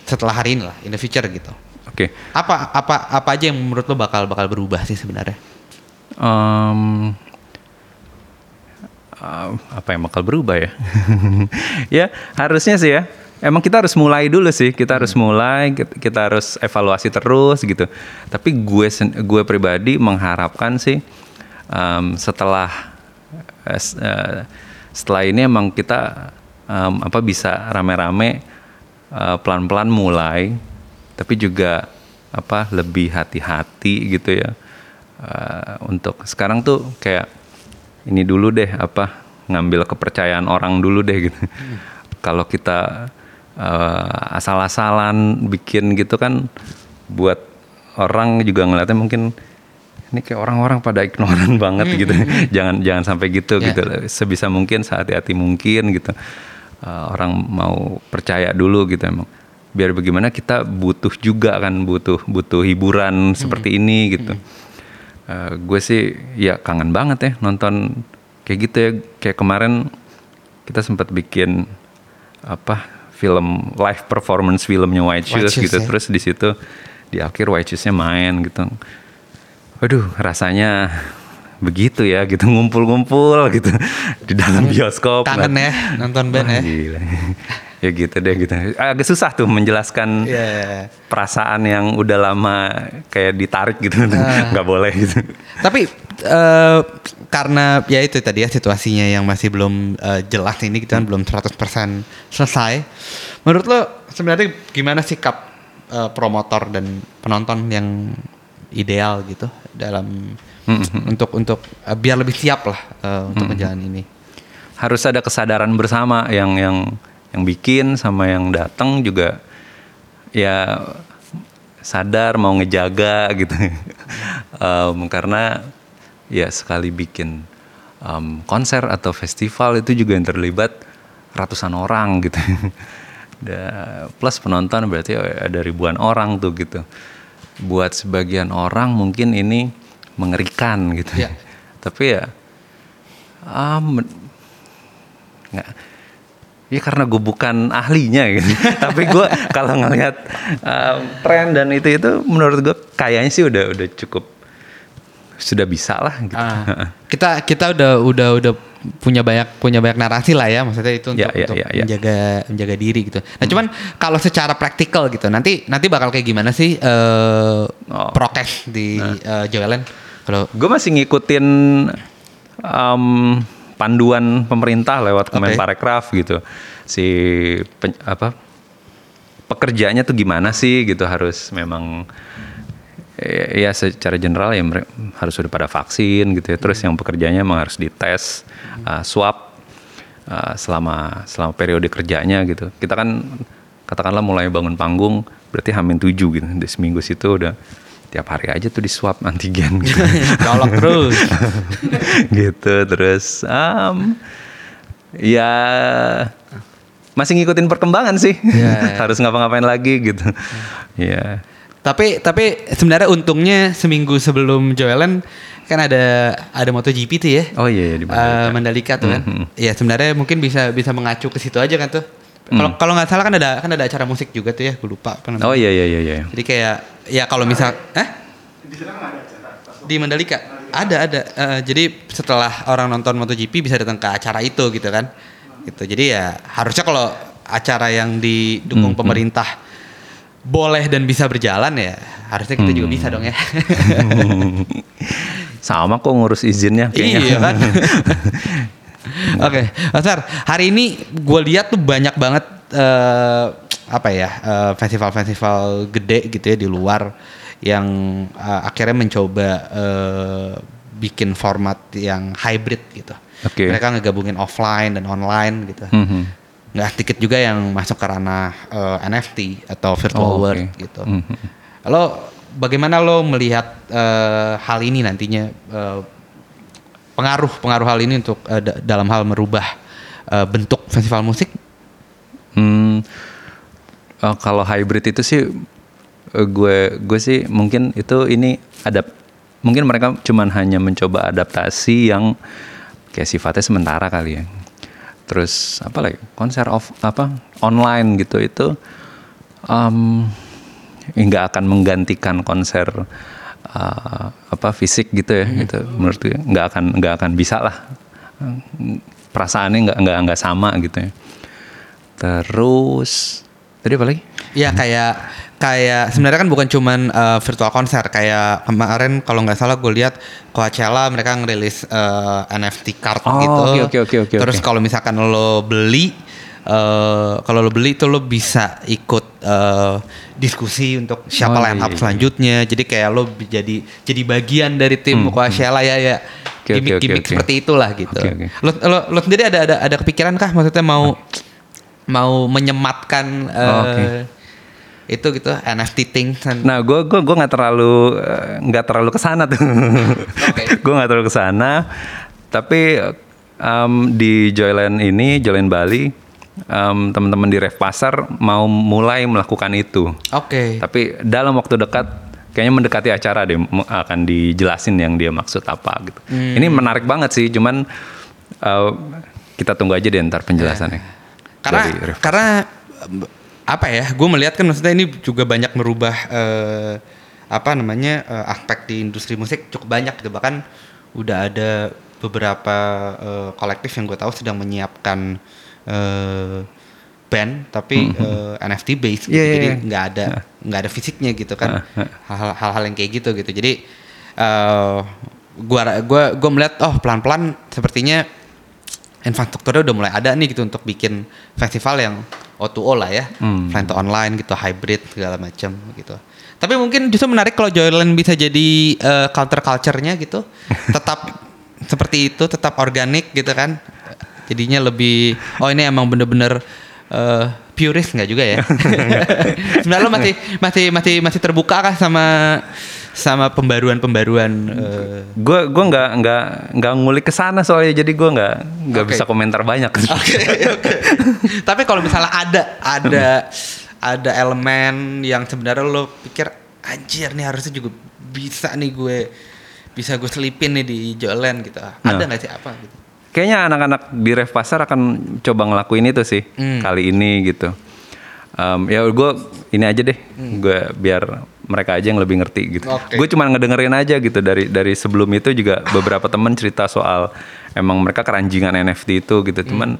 setelah hari ini lah in the future gitu.
Oke.
Apa apa apa aja yang menurut lo bakal bakal berubah sih sebenarnya?
Em, uh, apa yang bakal berubah ya? ya harusnya sih ya. Emang kita harus mulai dulu sih. Kita harus mulai. Kita, harus evaluasi terus gitu. Tapi gue gue pribadi mengharapkan sih em, setelah eh, eh, setelah ini emang kita em, apa bisa rame-rame eh, pelan-pelan mulai. Tapi juga apa lebih hati-hati gitu ya Eh, untuk sekarang tuh kayak ini dulu deh apa ngambil kepercayaan orang dulu deh gitu. Kalau kita eh, asal-asalan bikin gitu kan buat orang juga ngeliatnya mungkin ini kayak orang-orang pada ignoran banget gitu. jangan jangan sampai gitu
Ya.
gitu. Sebisa mungkin sehati-hati mungkin gitu. Eh, orang mau percaya dulu gitu emang. Biar bagaimana kita butuh juga kan butuh butuh hiburan seperti ini gitu. Eh, gue sih ya kangen banget ya nonton kayak gitu ya. Kayak kemarin kita sempat bikin apa film live performance filmnya White
White
Shoes gitu.
Ya.
terus di situ di akhir White Shoes-nya main gitu. Waduh rasanya begitu ya gitu ngumpul-ngumpul gitu di dalam bioskop.
kangen
Nah,
ya nonton band ya.
Gila. Ya gitu deh gitu. Agak susah tuh menjelaskan
Iya.
perasaan yang udah lama kayak ditarik gitu.
Ah.
nggak boleh gitu.
Tapi eh, karena ya itu tadi ya situasinya yang masih belum eh, jelas ini kita kan belum 100% selesai menurut lo sebenarnya gimana sikap eh, promotor dan penonton yang ideal gitu dalam untuk untuk eh, biar lebih siap lah eh, untuk menjalani ini?
Harus ada kesadaran bersama yang yang yang bikin sama yang datang juga ya sadar mau ngejaga gitu. Em, karena ya sekali bikin em, konser atau festival itu juga yang terlibat ratusan orang gitu. Da- plus penonton berarti ada ribuan orang tuh gitu. Buat sebagian orang mungkin ini mengerikan gitu.
Ya.
tapi ya men- nggak ya karena gue bukan ahlinya gitu. Tapi gue kalau ngelihat um, tren dan itu itu menurut gue kayaknya sih udah udah cukup sudah bisa lah gitu.
Ah, kita kita udah udah udah punya banyak punya banyak narasi lah ya maksudnya itu untuk,
Ya, ya,
untuk
ya, ya.
menjaga menjaga diri gitu. Nah cuman kalau secara praktikal gitu nanti nanti bakal kayak gimana sih eh
Oh.
prokes di eh, Joelen kalau
gue masih ngikutin um, panduan pemerintah lewat Kemenparekraf gitu. Si pen- apa pekerjaannya tuh gimana sih gitu harus memang eh, ya secara general ya harus sudah pada vaksin gitu ya. Terus yang pekerjaannya memang harus dites uh, swab uh, selama selama periode kerjanya gitu. Kita kan katakanlah mulai bangun panggung berarti hamin tujuh gitu. Di seminggu situ udah tiap hari aja tuh di swab antigen gitu.
Colok terus.
gitu terus um, ya masih ngikutin perkembangan sih
Ya.
harus ngapa-ngapain lagi gitu ya
tapi tapi sebenarnya untungnya seminggu sebelum Joelen kan ada ada MotoGP tuh ya.
oh iya, iya di Mandalika.
Eh, Mandalika tuh kan.
Mhm.
Iya sebenarnya mungkin bisa bisa mengacu ke situ aja kan tuh. Kalau kalau nggak salah kan ada kan ada acara musik juga tuh ya, gue lupa
oh iya iya iya iya.
Jadi kayak ya kalau misal eh? Di Mandalika? Ada ada. Eh, jadi setelah orang nonton MotoGP bisa datang ke acara itu gitu kan. Gitu. Jadi ya harusnya kalau acara yang didukung
Hmm,
pemerintah boleh dan bisa berjalan ya harusnya kita juga
Hmm.
bisa dong ya.
Sama kok ngurus izinnya kayaknya.
Iya kan oke Mas Far, hari ini gue lihat tuh banyak banget eh, apa ya eh, festival-festival gede gitu ya di luar yang eh, akhirnya mencoba eh, bikin format yang hybrid gitu.
Oke.
Mereka ngegabungin offline dan online gitu.
Mhm.
Nggak sedikit juga yang masuk ke ranah eh, NFT atau virtual
Oh,
world gitu.
Mhm.
Lo bagaimana lo melihat eh, hal ini nantinya eh, pengaruh pengaruh hal ini untuk da- dalam hal merubah eh, bentuk festival musik?
Hmm, eh, kalau hybrid itu sih eh, gue gue sih mungkin itu ini ada mungkin mereka cuman hanya mencoba adaptasi yang kayak sifatnya sementara kali ya. Terus apa lagi konser off apa online gitu itu em, nggak akan menggantikan konser eh, apa fisik gitu ya gitu menurut gue nggak akan nggak akan bisa lah perasaannya nggak nggak nggak sama gitu ya Terus tadi apa lagi?
Ya kayak kayak sebenarnya kan bukan cuman eh, virtual konser kayak kemarin kalau nggak salah gue lihat Coachella mereka ngerilis eh, NFT card
Oh,
gitu.
oke, oke, oke, oke,
Terus
oke.
kalau misalkan lo beli eh kalau lo beli itu lo bisa ikut eh, diskusi untuk siapa
Oh,
line up
iya,
selanjutnya. Jadi kayak lo jadi jadi bagian dari tim Coachella ya ya.
Hmm, Oke, oke,
Gimik-gimik
oke, oke.
seperti itulah gitu.
Oke, oke.
Lo, lo lo sendiri ada ada ada kepikiran kah maksudnya mau mau menyematkan eh,
Oh, oke.
itu gitu NFT things and-
Nah, gue gue gue nggak terlalu eh, nggak terlalu ke sana tuh. gue nggak terlalu ke sana. Tapi em, di Joyland ini, Joyland Bali, em, teman-teman di Rev Pasar mau mulai melakukan itu.
Oke.
Tapi dalam waktu dekat, kayaknya mendekati acara deh akan dijelasin yang dia maksud apa gitu. Ini menarik banget sih, cuman eh, kita tunggu aja deh ntar penjelasannya.
Karena
Rev.
karena em, apa ya? Gue melihat kan maksudnya ini juga banyak merubah eh, apa namanya eh, aspek di industri musik cukup banyak gitu bahkan udah ada beberapa eh, kolektif yang gue tahu sedang menyiapkan eh, band tapi eh, NFT based gitu.
Mhm. Iya,
jadi
iya.
nggak ada nggak ada fisiknya gitu kan hal- hal-hal yang kayak gitu gitu jadi eh gua gua gua melihat oh pelan-pelan sepertinya infrastrukturnya udah mulai ada nih gitu untuk bikin festival yang O2O lah ya
Hmm.
offline to online gitu hybrid segala macam gitu tapi mungkin justru menarik kalau Joyland bisa jadi eh, counter culture-nya gitu tetap seperti itu tetap organik gitu kan jadinya lebih oh ini emang bener-bener eh, purist nggak juga ya sebenarnya lo masih masih masih masih terbuka kah sama sama pembaruan-pembaruan
gue gue nggak nggak nggak ngulik ke sana soalnya jadi gue nggak nggak
Oke.
bisa komentar banyak
Oke, oke. Tapi kalau misalnya ada ada ada elemen yang sebenarnya lo pikir anjir nih harusnya juga bisa nih gue bisa gue selipin nih di Jolen gitu. Ada
Nah.
nggak sih apa gitu?
Kayaknya anak-anak di Rev Pasar akan coba ngelakuin itu sih
Hmm.
kali ini gitu Em, ya gue ini aja deh gue biar mereka aja yang lebih ngerti gitu
Hmm. Oke.
gue cuma ngedengerin aja gitu dari dari sebelum itu juga beberapa temen cerita soal emang mereka keranjingan NFT itu gitu
Hmm.
cuman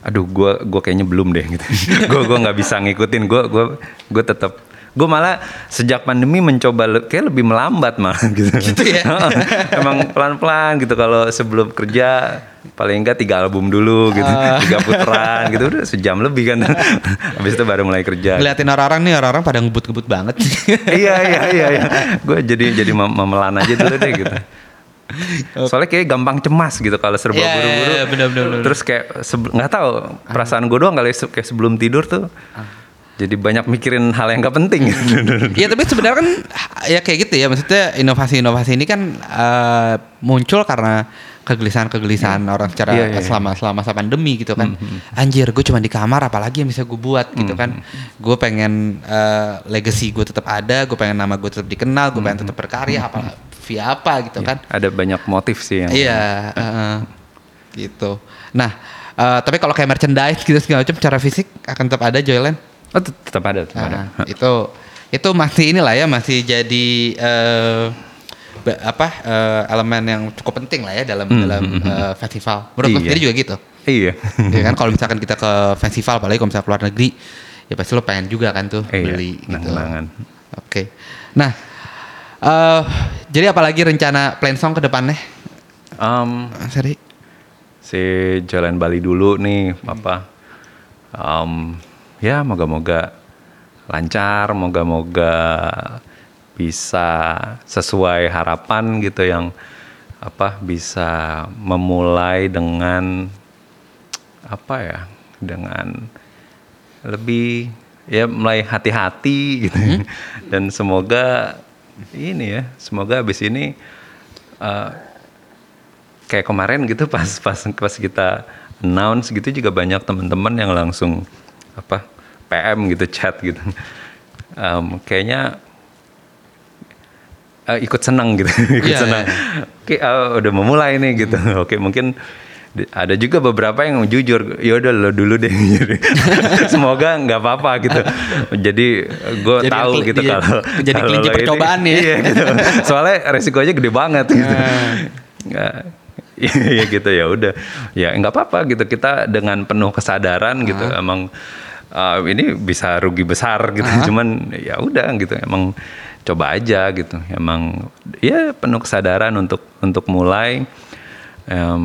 aduh gue gue kayaknya belum deh gitu gue gue nggak bisa ngikutin gue gue gue tetap gue malah sejak pandemi mencoba le- kayak lebih melambat malah gitu,
Gitu ya?
emang pelan-pelan gitu kalau sebelum kerja paling enggak tiga album dulu gitu
Ah.
tiga putaran gitu udah sejam lebih kan. Habis itu baru mulai kerja.
Ngeliatin orang-orang nih orang-orang pada ngebut-ngebut banget.
iya iya iya iya. Gue jadi jadi mem- memelan aja dulu deh gitu. Soalnya kayak gampang cemas gitu kalau serba
Iya,
buru-buru.
iya, bener, bener, bener.
terus kayak nggak tahu perasaan gue doang kali kayak sebelum tidur tuh Jadi banyak mikirin hal yang gak penting.
Iya tapi sebenarnya kan ya kayak gitu ya maksudnya inovasi-inovasi ini kan eh, muncul karena kegelisahan-kegelisahan orang secara
Iya, iya, iya.
selama selama masa pandemi gitu kan. Anjir, gue cuma di kamar apalagi yang bisa gue buat gitu kan. Gue pengen eh, legacy gue tetap ada, gue pengen nama gue tetap dikenal, gue pengen tetap berkarya apa via apa gitu kan.
Ada banyak motif sih yang.
Iya, heeh. gitu. Nah, eh, tapi kalau kayak merchandise gitu segala macam secara fisik akan tetap ada Joyland.
Oh, tet- tetap ada, tetap ada.
Nah, itu itu masih inilah ya masih jadi be- apa eh, elemen yang cukup penting lah ya dalam dalam eh, festival. Menurut
Iya.
sendiri juga gitu.
Iya.
ya kan kalau misalkan kita ke festival apalagi kalau misalnya keluar negeri ya pasti lo pengen juga kan tuh
Iya,
beli gitu. Oke. Nah, eh jadi apalagi rencana plan song ke depannya?
Em,
Seri?
si jalan Bali dulu nih apa Em, ya moga-moga lancar moga-moga bisa sesuai harapan gitu yang apa bisa memulai dengan apa ya dengan lebih ya mulai hati-hati gitu. Dan semoga ini ya semoga habis ini eh, kayak kemarin gitu pas pas pas kita announce gitu juga banyak teman-teman yang langsung apa PM gitu chat gitu. Em, kayaknya eh, ikut senang gitu ikut
Iya,
senang.
iya.
oke eh, udah memulai nih gitu. Oke mungkin di- ada juga beberapa yang jujur ya udah lo dulu deh. Semoga nggak apa-apa gitu. Jadi gue
Jadi
tahu gitu
iya,
kalau
jadi
kalau
kelinci
lo ini-
percobaan ya.
iya gitu. Soalnya resikonya gede banget gitu. Nggak, Iya gitu ya udah. Ya nggak apa-apa gitu. Kita dengan penuh kesadaran gitu emang uh, ini bisa rugi besar gitu. Cuman ya udah gitu. Emang coba aja gitu. Emang ya penuh kesadaran untuk untuk mulai em,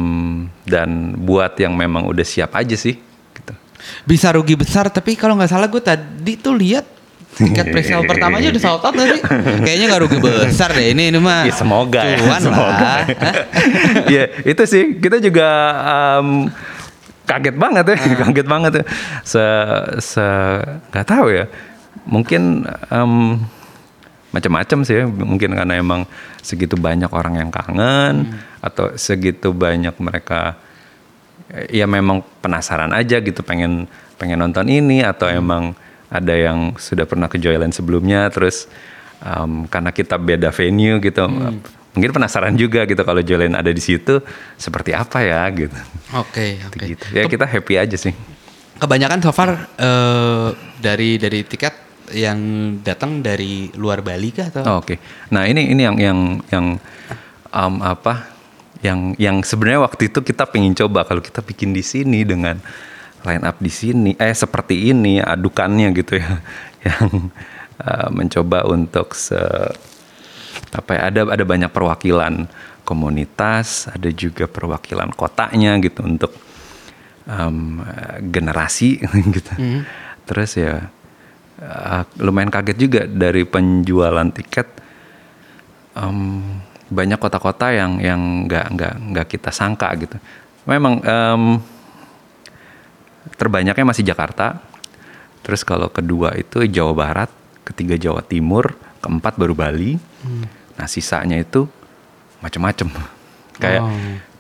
dan buat yang memang udah siap aja sih gitu.
Bisa rugi besar tapi kalau nggak salah gue tadi tuh lihat tiket presale pertama aja udah sold out tadi. Kayaknya nggak rugi besar deh ini ini mah.
Ya, semoga ya,
Cuan
semoga.
lah.
ya itu sih kita juga em, kaget banget ya, kaget banget ya. Se se nggak tahu ya. Mungkin em, macam-macam sih ya. Mungkin karena emang segitu banyak orang yang kangen atau segitu banyak mereka ya memang penasaran aja gitu pengen pengen nonton ini atau emang ada yang sudah pernah ke Joyland sebelumnya terus em, karena kita beda venue gitu mungkin penasaran juga gitu kalau Joyland ada di situ seperti apa ya gitu
Oke, oke.
gitu ya kita happy aja sih
Kebanyakan so far eh, dari dari tiket yang datang dari luar Bali kah atau?
Oh, Oke. Nah ini ini yang yang yang um, apa? Yang yang sebenarnya waktu itu kita pengen coba kalau kita bikin di sini dengan line up di sini, eh seperti ini adukannya gitu ya, yang uh, mencoba untuk se apa ya, ada ada banyak perwakilan komunitas, ada juga perwakilan kotanya gitu untuk um, generasi gitu. Terus ya uh, lumayan kaget juga dari penjualan tiket em, banyak kota-kota yang yang nggak nggak nggak kita sangka gitu. Memang em, terbanyaknya masih Jakarta. Terus kalau kedua itu Jawa Barat, ketiga Jawa Timur, keempat baru Bali. Nah sisanya itu macam-macam. Kayak
Oh.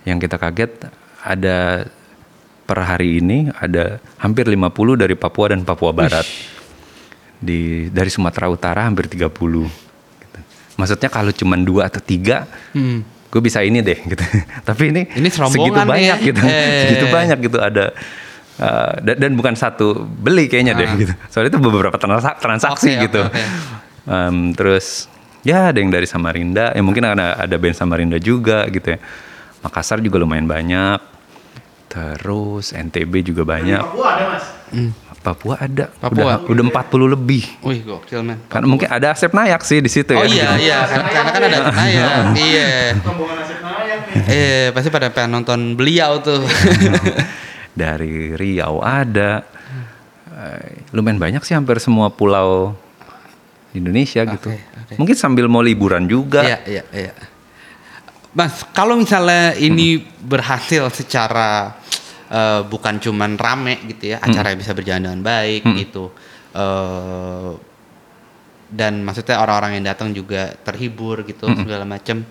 yang kita kaget ada per hari ini ada hampir 50 dari Papua dan Papua Barat. Di dari Sumatera Utara hampir 30 gitu. Maksudnya kalau cuma dua atau tiga
Hmm.
gue bisa ini deh gitu. Tapi ini,
Ini
segitu
nih
banyak
ya.
gitu.
Eh.
Segitu banyak gitu ada uh, dan, dan bukan satu beli kayaknya deh
Ah.
gitu. Soalnya itu beberapa transa- transaksi
oke,
gitu.
oke.
Um, terus ya ada yang dari Samarinda, ya mungkin ada ada band Samarinda juga gitu ya. Makassar juga lumayan banyak. Terus NTB juga banyak.
Papua ada mas.
Papua ada.
Papua.
Udah, udah 40 lebih.
Wih, gokil men.
Kan mungkin ada Asep Nayak sih di situ
Oh
ya.
iya iya karena, karena kan ada Naya. iya.
Rombongan Asep Nayak nih.
Eh pasti pada pengen nonton beliau tuh.
Dari Riau ada Eh, lumayan banyak sih hampir semua pulau Indonesia gitu
oke.
mungkin sambil mau liburan juga
Iya iya iya. Mas, kalau misalnya ini berhasil secara eh, bukan cuman rame gitu ya, acara bisa berjalan dengan baik gitu. eh dan maksudnya orang-orang yang datang juga terhibur gitu segala macam.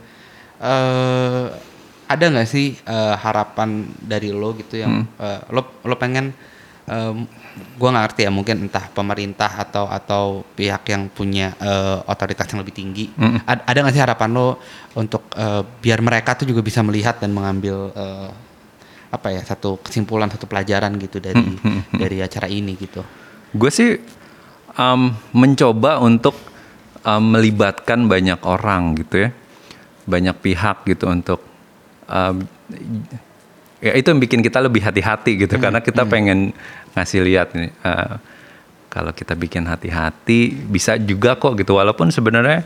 Ada nggak sih eh, harapan dari lo gitu yang eh, lo lo pengen em, gua nggak ngerti ya mungkin entah pemerintah atau atau pihak yang punya eh, otoritas yang lebih tinggi. Ad- ada nggak sih harapan lo untuk eh, biar mereka tuh juga bisa melihat dan mengambil eh, apa ya satu kesimpulan satu pelajaran gitu dari dari acara ini gitu?
Gue sih um, mencoba untuk um, melibatkan banyak orang gitu ya, banyak pihak gitu untuk um, ya itu yang bikin kita lebih hati-hati gitu karena kita pengen ngasih lihat nih uh, kalau kita bikin hati-hati bisa juga kok gitu. Walaupun sebenarnya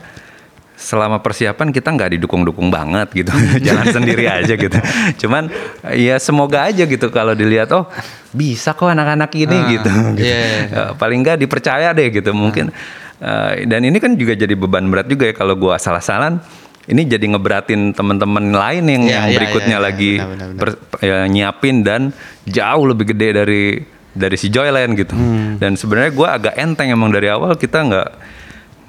selama persiapan kita nggak didukung-dukung banget gitu. Jalan sendiri aja gitu. Cuman ya semoga aja gitu kalau dilihat oh bisa kok anak-anak ini
Ah,
gitu, gitu.
iya, iya.
Eh, paling nggak dipercaya deh gitu mungkin. Eh, dan ini kan juga jadi beban berat juga ya kalau gua salah-salan ini jadi ngeberatin teman-teman lain yang,
Iya,
yang
iya,
berikutnya
iya, iya.
lagi
Benar, benar, benar.
per- ya, nyiapin dan jauh lebih gede dari dari si Joyland gitu.
Hmm.
dan sebenarnya gua agak enteng emang dari awal kita nggak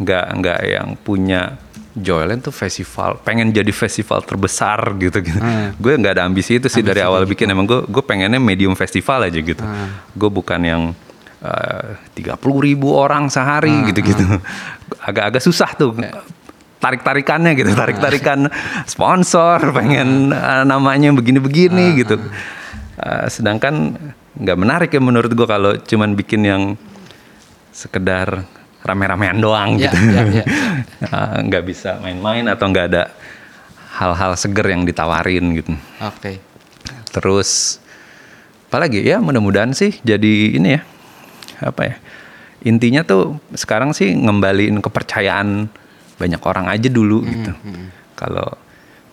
nggak nggak yang punya Joyland tuh festival pengen jadi festival terbesar gitu gitu. Gue nggak ada ambisi itu sih dari awal bikin. emang gue gue pengennya medium festival aja gitu. Gue bukan yang tiga puluh ribu orang sehari gitu gitu. agak-agak susah tuh tarik tarikannya gitu tarik tarikan sponsor pengen eh, namanya begini-begini gitu. Eh, sedangkan nggak menarik ya menurut gue kalau cuman bikin yang sekedar rame-ramean doang
Ya,
gitu.
ya.
Eh, nggak bisa main-main atau nggak ada hal-hal seger yang ditawarin gitu.
Oke.
Terus apalagi? Ya mudah-mudahan sih jadi ini ya apa ya intinya tuh sekarang sih ngembaliin kepercayaan banyak orang aja dulu gitu. kalau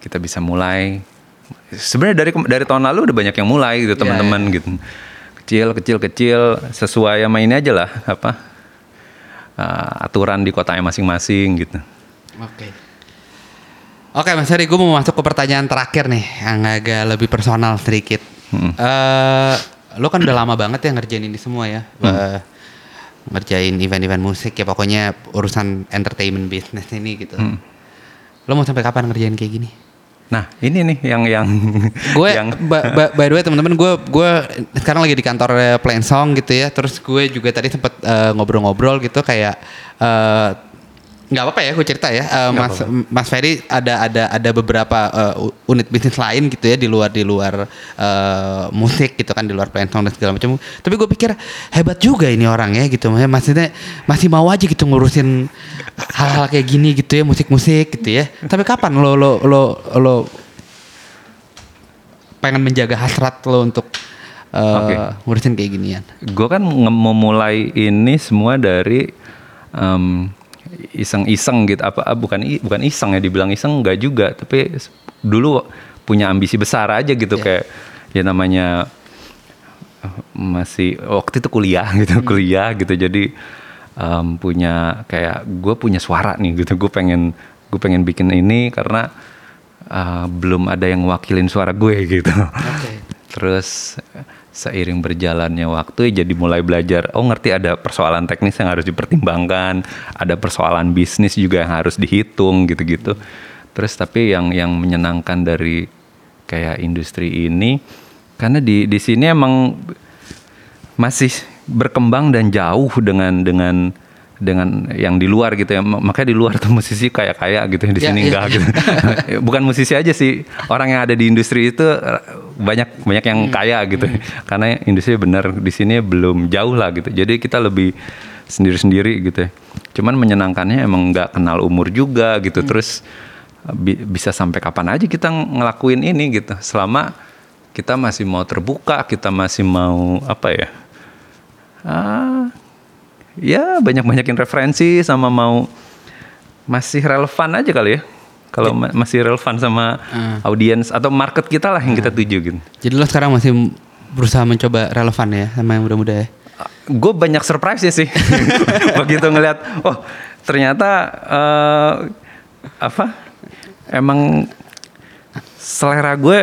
kita bisa mulai sebenarnya dari dari tahun lalu udah banyak yang mulai gitu
Iya,
teman-teman
iya.
gitu. Kecil kecil kecil sesuai sama ini aja lah apa uh, aturan di kotanya masing-masing gitu.
Oke. Oke Mas Heri, gue mau masuk ke pertanyaan terakhir nih yang agak lebih personal sedikit. Eh, lo kan udah lama banget ya ngerjain ini semua ya, Eh, ngerjain event-event musik ya pokoknya urusan entertainment business ini gitu. Lo mau sampai kapan ngerjain kayak gini?
nah ini nih yang yang
gue
yang
by, by- by the way teman-teman gue gue sekarang lagi di kantor Plain Song gitu ya terus gue juga tadi sempet eh, ngobrol-ngobrol gitu kayak eh, nggak apa-apa ya gue cerita ya. Eh, Mas Mas Ferry ada ada ada beberapa eh, u- unit bisnis lain gitu ya di luar di luar eh, musik gitu kan di luar Plain Song dan segala macam. Tapi gue pikir hebat juga ini orang ya gitu. Maksudnya- masih mau aja gitu ngurusin hal-hal kayak gini gitu ya musik-musik gitu ya. Tapi kapan lo lo lo lo pengen menjaga hasrat lo untuk uh,
Oke.
ngurusin kayak ginian.
gue kan memulai ini semua dari em, iseng-iseng gitu. Apa ah, bukan bukan iseng ya dibilang iseng enggak juga tapi dulu punya ambisi besar aja gitu
Iya.
kayak ya namanya masih waktu itu kuliah gitu kuliah gitu. Jadi em, punya kayak gue punya suara nih gitu gue pengen gue pengen bikin ini karena eh, belum ada yang wakilin suara gue gitu. Terus seiring berjalannya waktu ya jadi mulai belajar, oh ngerti ada persoalan teknis yang harus dipertimbangkan, ada persoalan bisnis juga yang harus dihitung gitu-gitu. Terus tapi yang yang menyenangkan dari kayak industri ini karena di di sini emang masih berkembang dan jauh dengan dengan dengan yang di luar gitu ya Ma- makanya di luar tuh musisi kayak kayak gitu di
Ya,
sini
iya.
enggak gitu bukan musisi aja sih orang yang ada di industri itu banyak banyak yang
Hmm.
kaya gitu karena industri benar di sini belum jauh lah gitu jadi kita lebih sendiri sendiri gitu ya cuman menyenangkannya emang nggak kenal umur juga gitu
Hmm.
terus bi- bisa sampai kapan aja kita ngelakuin ini gitu selama kita masih mau terbuka kita masih mau apa ya ah ya banyak-banyakin referensi sama mau masih relevan aja kali ya. Kalau ma- masih relevan sama audiens atau market kita lah yang kita tuju gitu.
Jadi lo sekarang masih berusaha mencoba relevan ya sama yang muda-muda ya.
Gue banyak surprise ya sih. Begitu ngeliat, oh ternyata eh, apa? Emang selera gue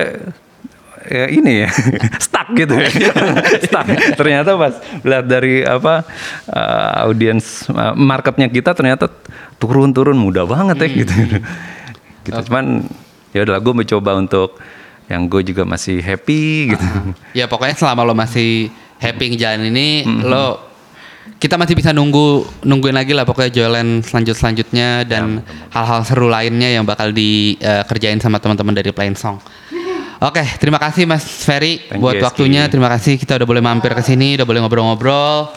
ya ini ya stuck gitu ya stuck ternyata pas lihat dari apa uh, audiens uh, marketnya kita ternyata turun-turun mudah banget ya gitu gitu cuman ya udah gue mencoba untuk yang gue juga masih happy gitu
Ya pokoknya selama lo masih happy ngejalan ini lo kita masih bisa nunggu nungguin lagi lah pokoknya jualan selanjut selanjutnya dan hal-hal seru lainnya yang bakal dikerjain sama teman-teman dari Plain Song. Oke, terima kasih Mas Ferry
Thank
buat
you,
waktunya. Terima kasih kita udah boleh mampir ke sini, udah boleh ngobrol-ngobrol.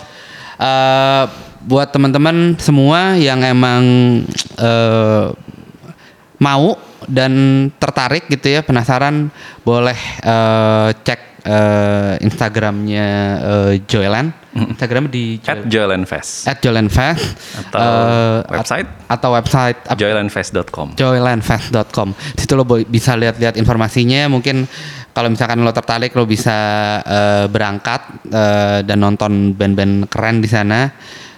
Eh, buat teman-teman semua yang emang eh, mau dan tertarik gitu ya penasaran boleh eh, cek eh, Instagramnya eh, Joyland Instagramnya di
at Joyland Fest
at Joyland Fest
Atau
Eh,
website?
at- atau website
joylandfest.com
joylandfest.com situ lo bisa lihat-lihat informasinya. Mungkin kalau misalkan lo tertarik lo bisa eh, berangkat eh, dan nonton band-band keren di sana.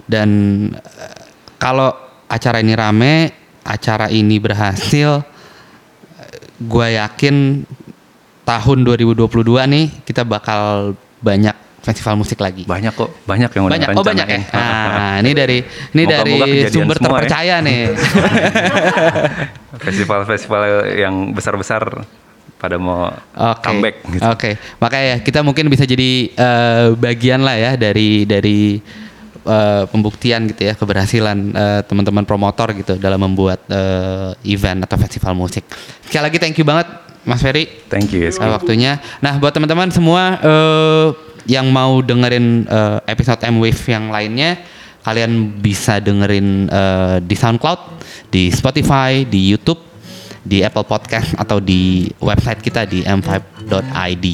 Dan eh, kalau acara ini rame acara ini berhasil gue yakin tahun 2022 nih kita bakal banyak festival musik lagi
banyak kok banyak yang udah
banyak oh banyak ya nah ini dari ini
Moga-moga
dari
kejadian
sumber
semua ya.
terpercaya nih
festival-festival yang besar-besar pada mau
Oke.
comeback gitu.
Oke. Makanya ya kita mungkin bisa jadi eh, bagian lah ya dari dari eh, pembuktian gitu ya keberhasilan eh, teman-teman promotor gitu dalam membuat eh, event atau festival musik. Sekali lagi thank you banget Mas Ferry
Thank you.
Eh, waktunya. Nah, buat teman-teman semua eh, yang mau dengerin eh, episode M Wave yang lainnya, kalian bisa dengerin eh, di SoundCloud, di Spotify, di YouTube, di Apple Podcast atau di website kita di m5.id.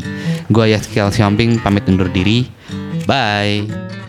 Gue Yaskiel Siomping pamit undur diri. Bye.